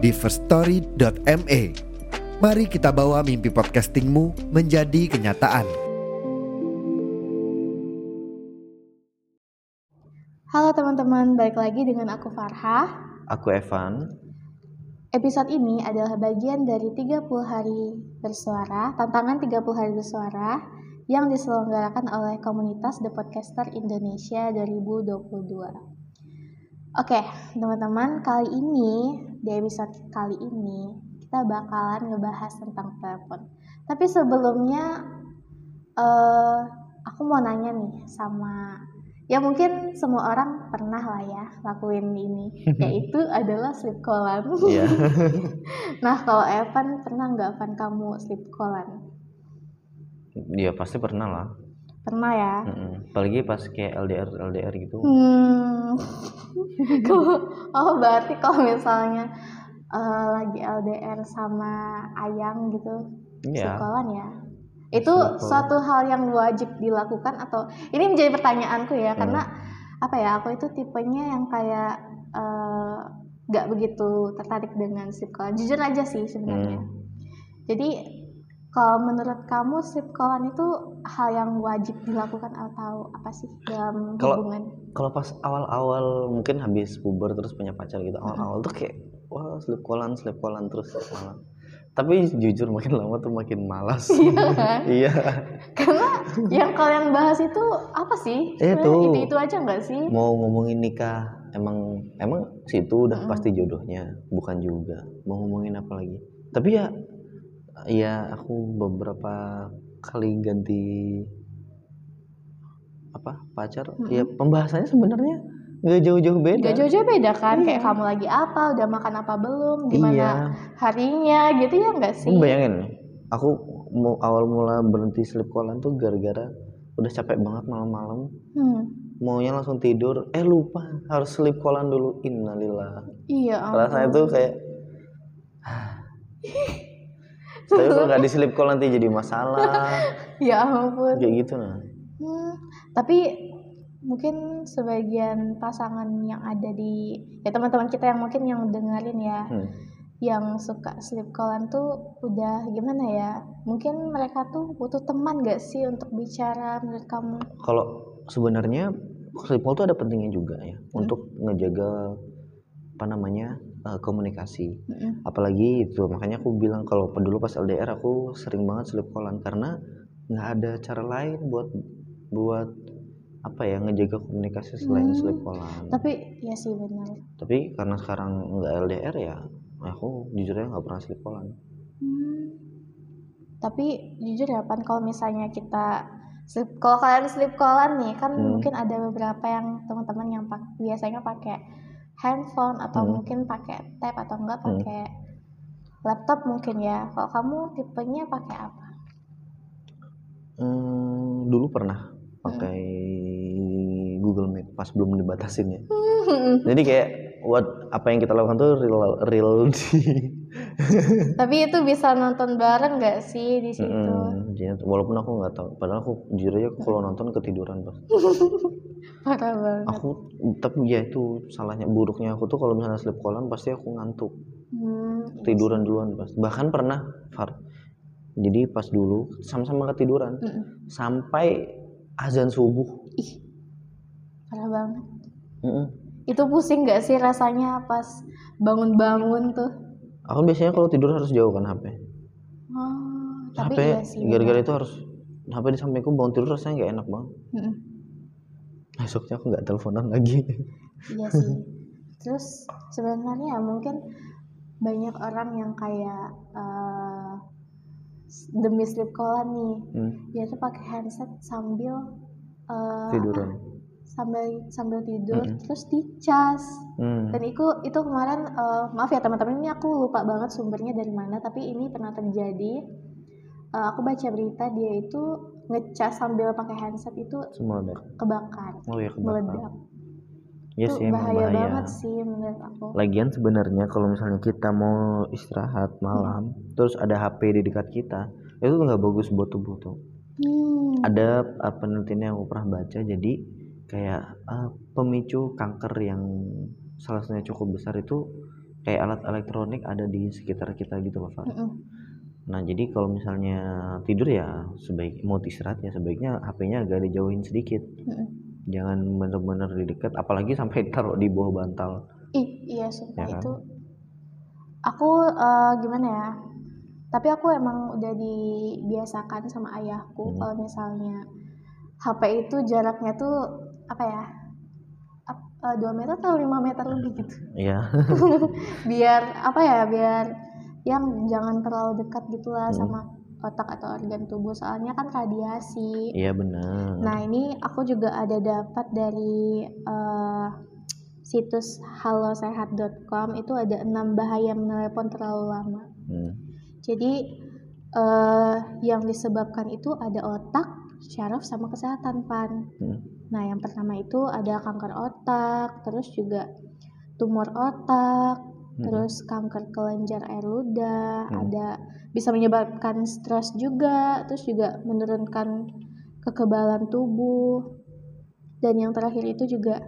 di firststory.me. Mari kita bawa mimpi podcastingmu menjadi kenyataan. Halo teman-teman, balik lagi dengan aku Farha. Aku Evan. Episode ini adalah bagian dari 30 hari bersuara, tantangan 30 hari bersuara yang diselenggarakan oleh komunitas The Podcaster Indonesia 2022. Oke, teman-teman, kali ini di episode kali ini kita bakalan ngebahas tentang telepon. Tapi sebelumnya uh, aku mau nanya nih sama ya mungkin semua orang pernah lah ya lakuin ini yaitu adalah sleep callan. Yeah. nah kalau Evan pernah nggak Evan kamu sleep callan? Iya pasti pernah lah. Pernah ya. Mm-mm. Apalagi pas kayak LDR LDR gitu. Hmm. oh berarti kalau misalnya uh, lagi LDR sama ayang gitu, yeah. sekolah ya. Itu Sekolah. suatu hal yang wajib dilakukan atau ini menjadi pertanyaanku ya hmm. karena apa ya aku itu tipenya yang kayak uh, begitu tertarik dengan sekolah. Jujur aja sih sebenarnya. Hmm. Jadi kalau menurut kamu sleep callan itu hal yang wajib dilakukan atau apa sih dalam kalo, hubungan? Kalau pas awal-awal mungkin habis puber terus punya pacar gitu, awal-awal tuh kayak wah sleep callan, sleep callan terus malam. Tapi jujur makin lama tuh makin malas. Iya iya. Karena yang kalian bahas itu apa sih? Itu itu, itu aja nggak sih? Mau ngomongin nikah, emang emang situ udah mm pasti jodohnya, bukan juga. Mau ngomongin apa lagi? Tapi ya Iya, aku beberapa kali ganti apa pacar. Hmm. Ya pembahasannya sebenarnya nggak jauh-jauh beda. Nggak jauh-jauh beda kan? Iya. Kayak kamu lagi apa, udah makan apa belum, gimana iya. harinya, gitu ya nggak sih? Bayangin, aku mau awal mula berhenti sleep callan tuh gara-gara udah capek banget malam-malam. Hmm. Maunya langsung tidur, eh lupa harus sleep callan dulu. Innalillah. Iya. Rasanya tuh kayak tapi kalau nggak diselip call nanti jadi masalah. Ya ampun. Kayak gitu nah. Hmm, tapi mungkin sebagian pasangan yang ada di ya teman-teman kita yang mungkin yang dengerin ya hmm. yang suka sleep callan tuh udah gimana ya? Mungkin mereka tuh butuh teman gak sih untuk bicara menurut kamu? Kalau sebenarnya sleep call tuh ada pentingnya juga ya hmm. untuk ngejaga apa namanya uh, komunikasi. Mm-hmm. Apalagi itu makanya aku bilang kalau dulu pas LDR aku sering banget sleep callan karena nggak ada cara lain buat buat apa ya ngejaga komunikasi selain hmm. sleep callan. Tapi ya sih benar. Tapi karena sekarang nggak LDR ya, aku jujur ya nggak pernah sleep callan. Hmm. Tapi jujur ya pan kalau misalnya kita sleep kalau kalian sleep callan nih kan hmm. mungkin ada beberapa yang teman-teman yang pak, biasanya pakai handphone atau hmm. mungkin pakai tab atau enggak hmm. pakai hmm. laptop mungkin ya. Kalau kamu tipenya pakai apa? Hmm, dulu pernah pakai hmm. Google Meet pas belum dibatasin ya. Hmm. Jadi kayak what apa yang kita lakukan tuh real real di Tapi itu bisa nonton bareng nggak sih di situ? Hmm, walaupun aku nggak tahu. Padahal aku jujur aja kalau nonton ketiduran pas. Parah banget. Aku tapi ya itu salahnya buruknya aku tuh kalau misalnya sleep callan pasti aku ngantuk. Hmm, Tiduran duluan pas. Bahkan pernah Far. Jadi pas dulu sama-sama ketiduran hmm. sampai azan subuh. Ih. Parah banget. Mm Itu pusing gak sih rasanya pas bangun-bangun tuh? Aku biasanya kalau tidur harus jauh kan HP. Oh, tapi HP iya gara-gara itu harus HP di sampingku bangun tidur rasanya gak enak banget. Mm -mm besoknya aku nggak teleponan lagi iya sih terus sebenarnya mungkin banyak orang yang kayak uh, demi sleep callan nih hmm. dia tuh pakai handset sambil uh, tiduran sambil sambil tidur mm -hmm. terus dicas mm. dan itu itu kemarin uh, maaf ya teman-teman ini aku lupa banget sumbernya dari mana tapi ini pernah terjadi uh, aku baca berita dia itu ngecas sambil pakai handset itu Semua kebakar oh ya kebakar meledak Ya itu sih, bahaya, bahaya banget sih menurut aku. Lagian sebenarnya kalau misalnya kita mau istirahat malam, hmm. terus ada HP di dekat kita, itu nggak bagus buat tubuh tuh. Hmm. Ada uh, penelitian yang aku pernah baca, jadi kayak uh, pemicu kanker yang salah satunya cukup besar itu kayak alat elektronik ada di sekitar kita gitu loh, Pak. Hmm. Nah, jadi kalau misalnya tidur ya sebaik mau istirahat ya sebaiknya HP-nya agak dijauhin sedikit. Hmm jangan bener-bener di dekat apalagi sampai taruh di bawah bantal ih iya sumpah ya kan? itu aku uh, gimana ya tapi aku emang udah dibiasakan sama ayahku hmm. kalau misalnya HP itu jaraknya tuh apa ya uh, dua meter atau lima meter lebih gitu iya biar apa ya biar yang jangan terlalu dekat gitulah hmm. sama otak atau organ tubuh soalnya kan radiasi. Iya benar. Nah ini aku juga ada dapat dari uh, situs halosehat.com itu ada enam bahaya menelepon terlalu lama. Hmm. Jadi uh, yang disebabkan itu ada otak, syaraf sama kesehatan pan. Hmm. Nah yang pertama itu ada kanker otak, terus juga tumor otak, hmm. terus kanker kelenjar air ludah, hmm. ada bisa menyebabkan stres juga, terus juga menurunkan kekebalan tubuh. Dan yang terakhir itu juga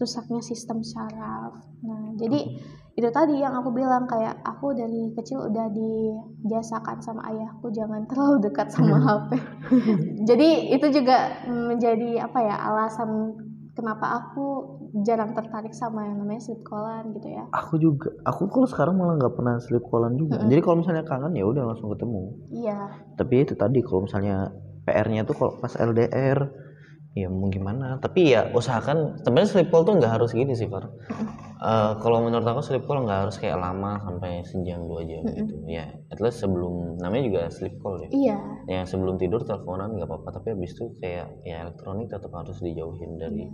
rusaknya sistem saraf. Nah, jadi itu tadi yang aku bilang kayak aku dari kecil udah dibiasakan sama ayahku jangan terlalu dekat sama HP. jadi itu juga menjadi apa ya alasan kenapa aku jarang tertarik sama yang namanya sleep callan gitu ya? Aku juga aku kalau sekarang malah nggak pernah sleep callan juga. Mm -hmm. jadi kalau misalnya kangen ya udah langsung ketemu. Iya. Tapi itu tadi kalau misalnya PR-nya tuh kalau pas LDR ya mau gimana? Tapi ya usahakan sebenarnya sleep call tuh nggak harus gini sih Far uh, kalau menurut aku sleep call nggak harus kayak lama sampai sejam dua jam gitu. Ya at least sebelum namanya juga sleep call ya. Iya. Yang sebelum tidur teleponan nggak apa-apa tapi habis itu kayak ya elektronik tetap harus dijauhin dari iya.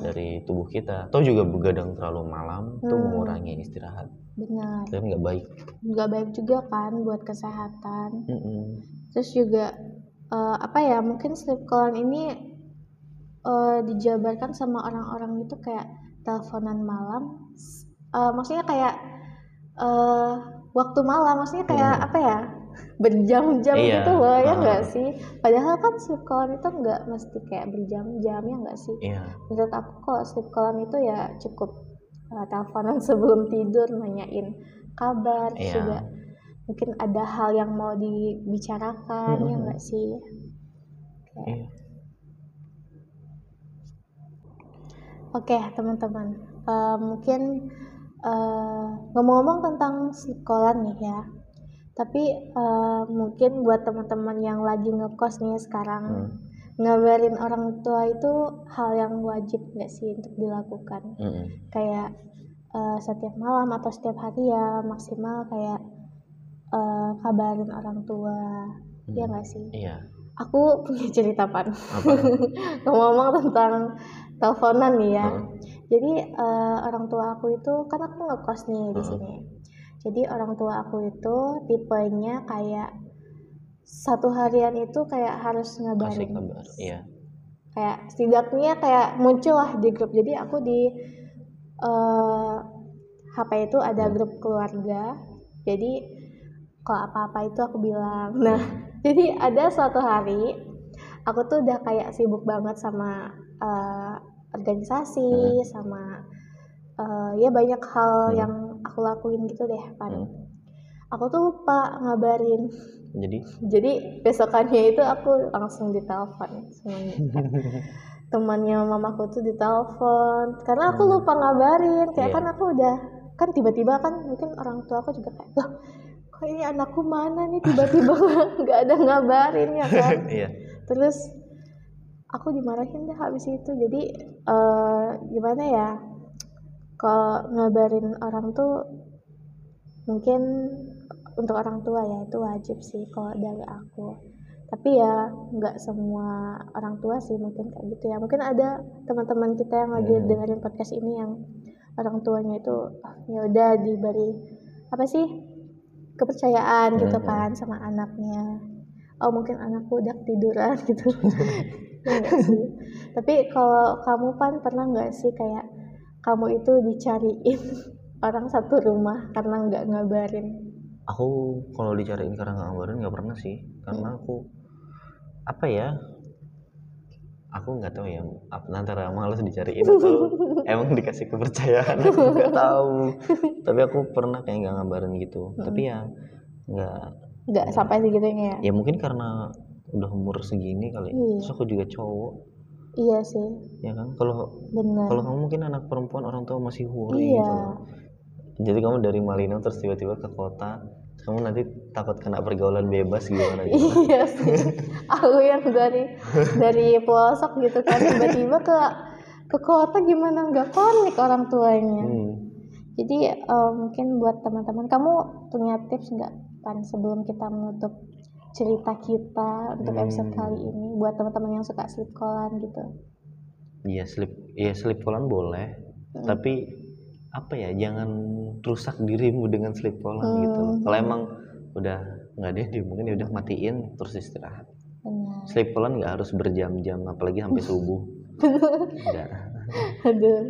dari tubuh kita. Atau juga begadang terlalu malam hmm. mengurangi istirahat. Benar. Dan nggak baik. Nggak baik juga kan buat kesehatan. Mm -mm. terus juga uh, apa ya mungkin sleep call ini uh, dijabarkan sama orang-orang itu kayak teleponan malam uh, maksudnya kayak uh, waktu malam maksudnya kayak hmm. apa ya berjam-jam iya. gitu loh ya enggak uh. sih padahal kan sleep callan itu enggak mesti kayak berjam-jam ya enggak sih iya. menurut aku kalau sleep callan itu ya cukup uh, teleponan sebelum tidur nanyain kabar iya. juga mungkin ada hal yang mau dibicarakan -hmm. ya enggak sih kayak, iya. Oke, teman-teman. Uh, mungkin uh, ngomong-ngomong tentang sekolah nih ya. Tapi uh, mungkin buat teman-teman yang lagi ngekos nih sekarang, hmm. ngabarin orang tua itu hal yang wajib nggak sih untuk dilakukan? Hmm. Kayak uh, setiap malam atau setiap hari ya maksimal kayak uh, kabarin orang tua, ya hmm. ya nggak sih? Iya. Aku punya cerita pan. Ngomong-ngomong tentang teleponan nih ya. Hmm. Jadi uh, orang tua aku itu kan aku ngekos nih di sini. Jadi orang tua aku itu tipenya kayak satu harian itu kayak harus ngabarin. Kabar, iya. Kayak setidaknya kayak muncul lah di grup. Jadi aku di uh, eh, HP itu ada grup keluarga. Jadi kalau apa-apa itu aku bilang. Nah, jadi ada suatu hari aku tuh udah kayak sibuk banget sama uh, organisasi hmm. sama uh, ya banyak hal hmm. yang aku lakuin gitu deh pan hmm. aku tuh lupa ngabarin jadi jadi besokannya itu aku langsung ditelepon temannya mamaku tuh ditelepon karena aku hmm. lupa ngabarin kayak yeah. kan aku udah kan tiba-tiba kan mungkin orang tua aku juga kayak loh kok ini anakku mana nih? Tiba-tiba nggak ada ngabarin ya kan? Yeah. terus aku dimarahin deh habis itu. Jadi uh, gimana ya? Kalau ngabarin orang tuh mungkin untuk orang tua ya itu wajib sih kalau dari aku. Tapi ya nggak semua orang tua sih mungkin kayak gitu ya. Mungkin ada teman-teman kita yang lagi hmm. dengerin podcast ini yang orang tuanya itu oh, ya udah diberi apa sih kepercayaan gitu hmm. gitu kan sama anaknya. Oh mungkin anakku udah tiduran gitu. Ya sih? Tapi kalau kamu pan pernah nggak sih kayak kamu itu dicariin orang satu rumah karena nggak ngabarin? Aku kalau dicariin karena nggak ngabarin nggak pernah sih. Karena hmm. aku apa ya aku nggak tahu ya antara malas dicariin atau emang dikasih kepercayaan aku nggak tahu. Tapi aku pernah kayak nggak ngabarin gitu. Hmm. tapi ya nggak. Nggak sampai segitunya ya? Ya mungkin karena udah umur segini kali. Iya. terus aku juga cowok. Iya sih. Ya kan? Kalau kalau kamu mungkin anak perempuan orang tua masih worry iya. gitu jadi kamu dari Malino terus tiba-tiba ke kota kamu nanti takut kena pergaulan bebas gimana gitu? iya sih aku yang dari dari pelosok gitu kan tiba-tiba ke ke kota gimana nggak panik orang tuanya hmm. jadi uh, mungkin buat teman-teman kamu punya tips nggak pan sebelum kita menutup cerita kita untuk hmm. episode kali ini buat teman-teman yang suka sleep callan gitu iya sleep iya sleep callan boleh hmm. tapi apa ya jangan rusak dirimu dengan sleep callan hmm. gitu kalau emang udah nggak deh dia mungkin ya udah matiin terus istirahat. Benar. sleep callan nggak harus berjam-jam apalagi sampai subuh. Aduh.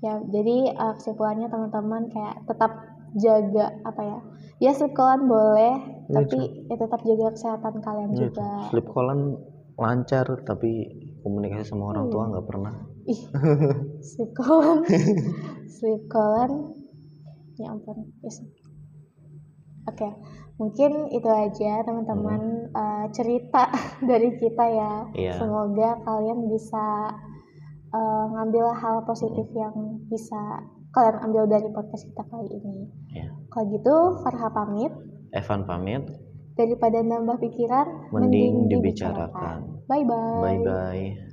Ya jadi uh, kesimpulannya teman-teman kayak tetap jaga apa ya ya sleep callan boleh ya, tapi ya tetap jaga kesehatan kalian ya, juga. Sleep callan lancar tapi komunikasi sama orang tua iya. nggak pernah ih sleep sleep ya ampun yes. oke okay. mungkin itu aja teman-teman hmm. uh, cerita dari kita ya yeah. semoga kalian bisa uh, ngambil hal positif hmm. yang bisa kalian ambil dari podcast kita kali ini yeah. kalau gitu Farha pamit Evan pamit daripada nambah pikiran mending, mending dibicarakan. bye bye bye bye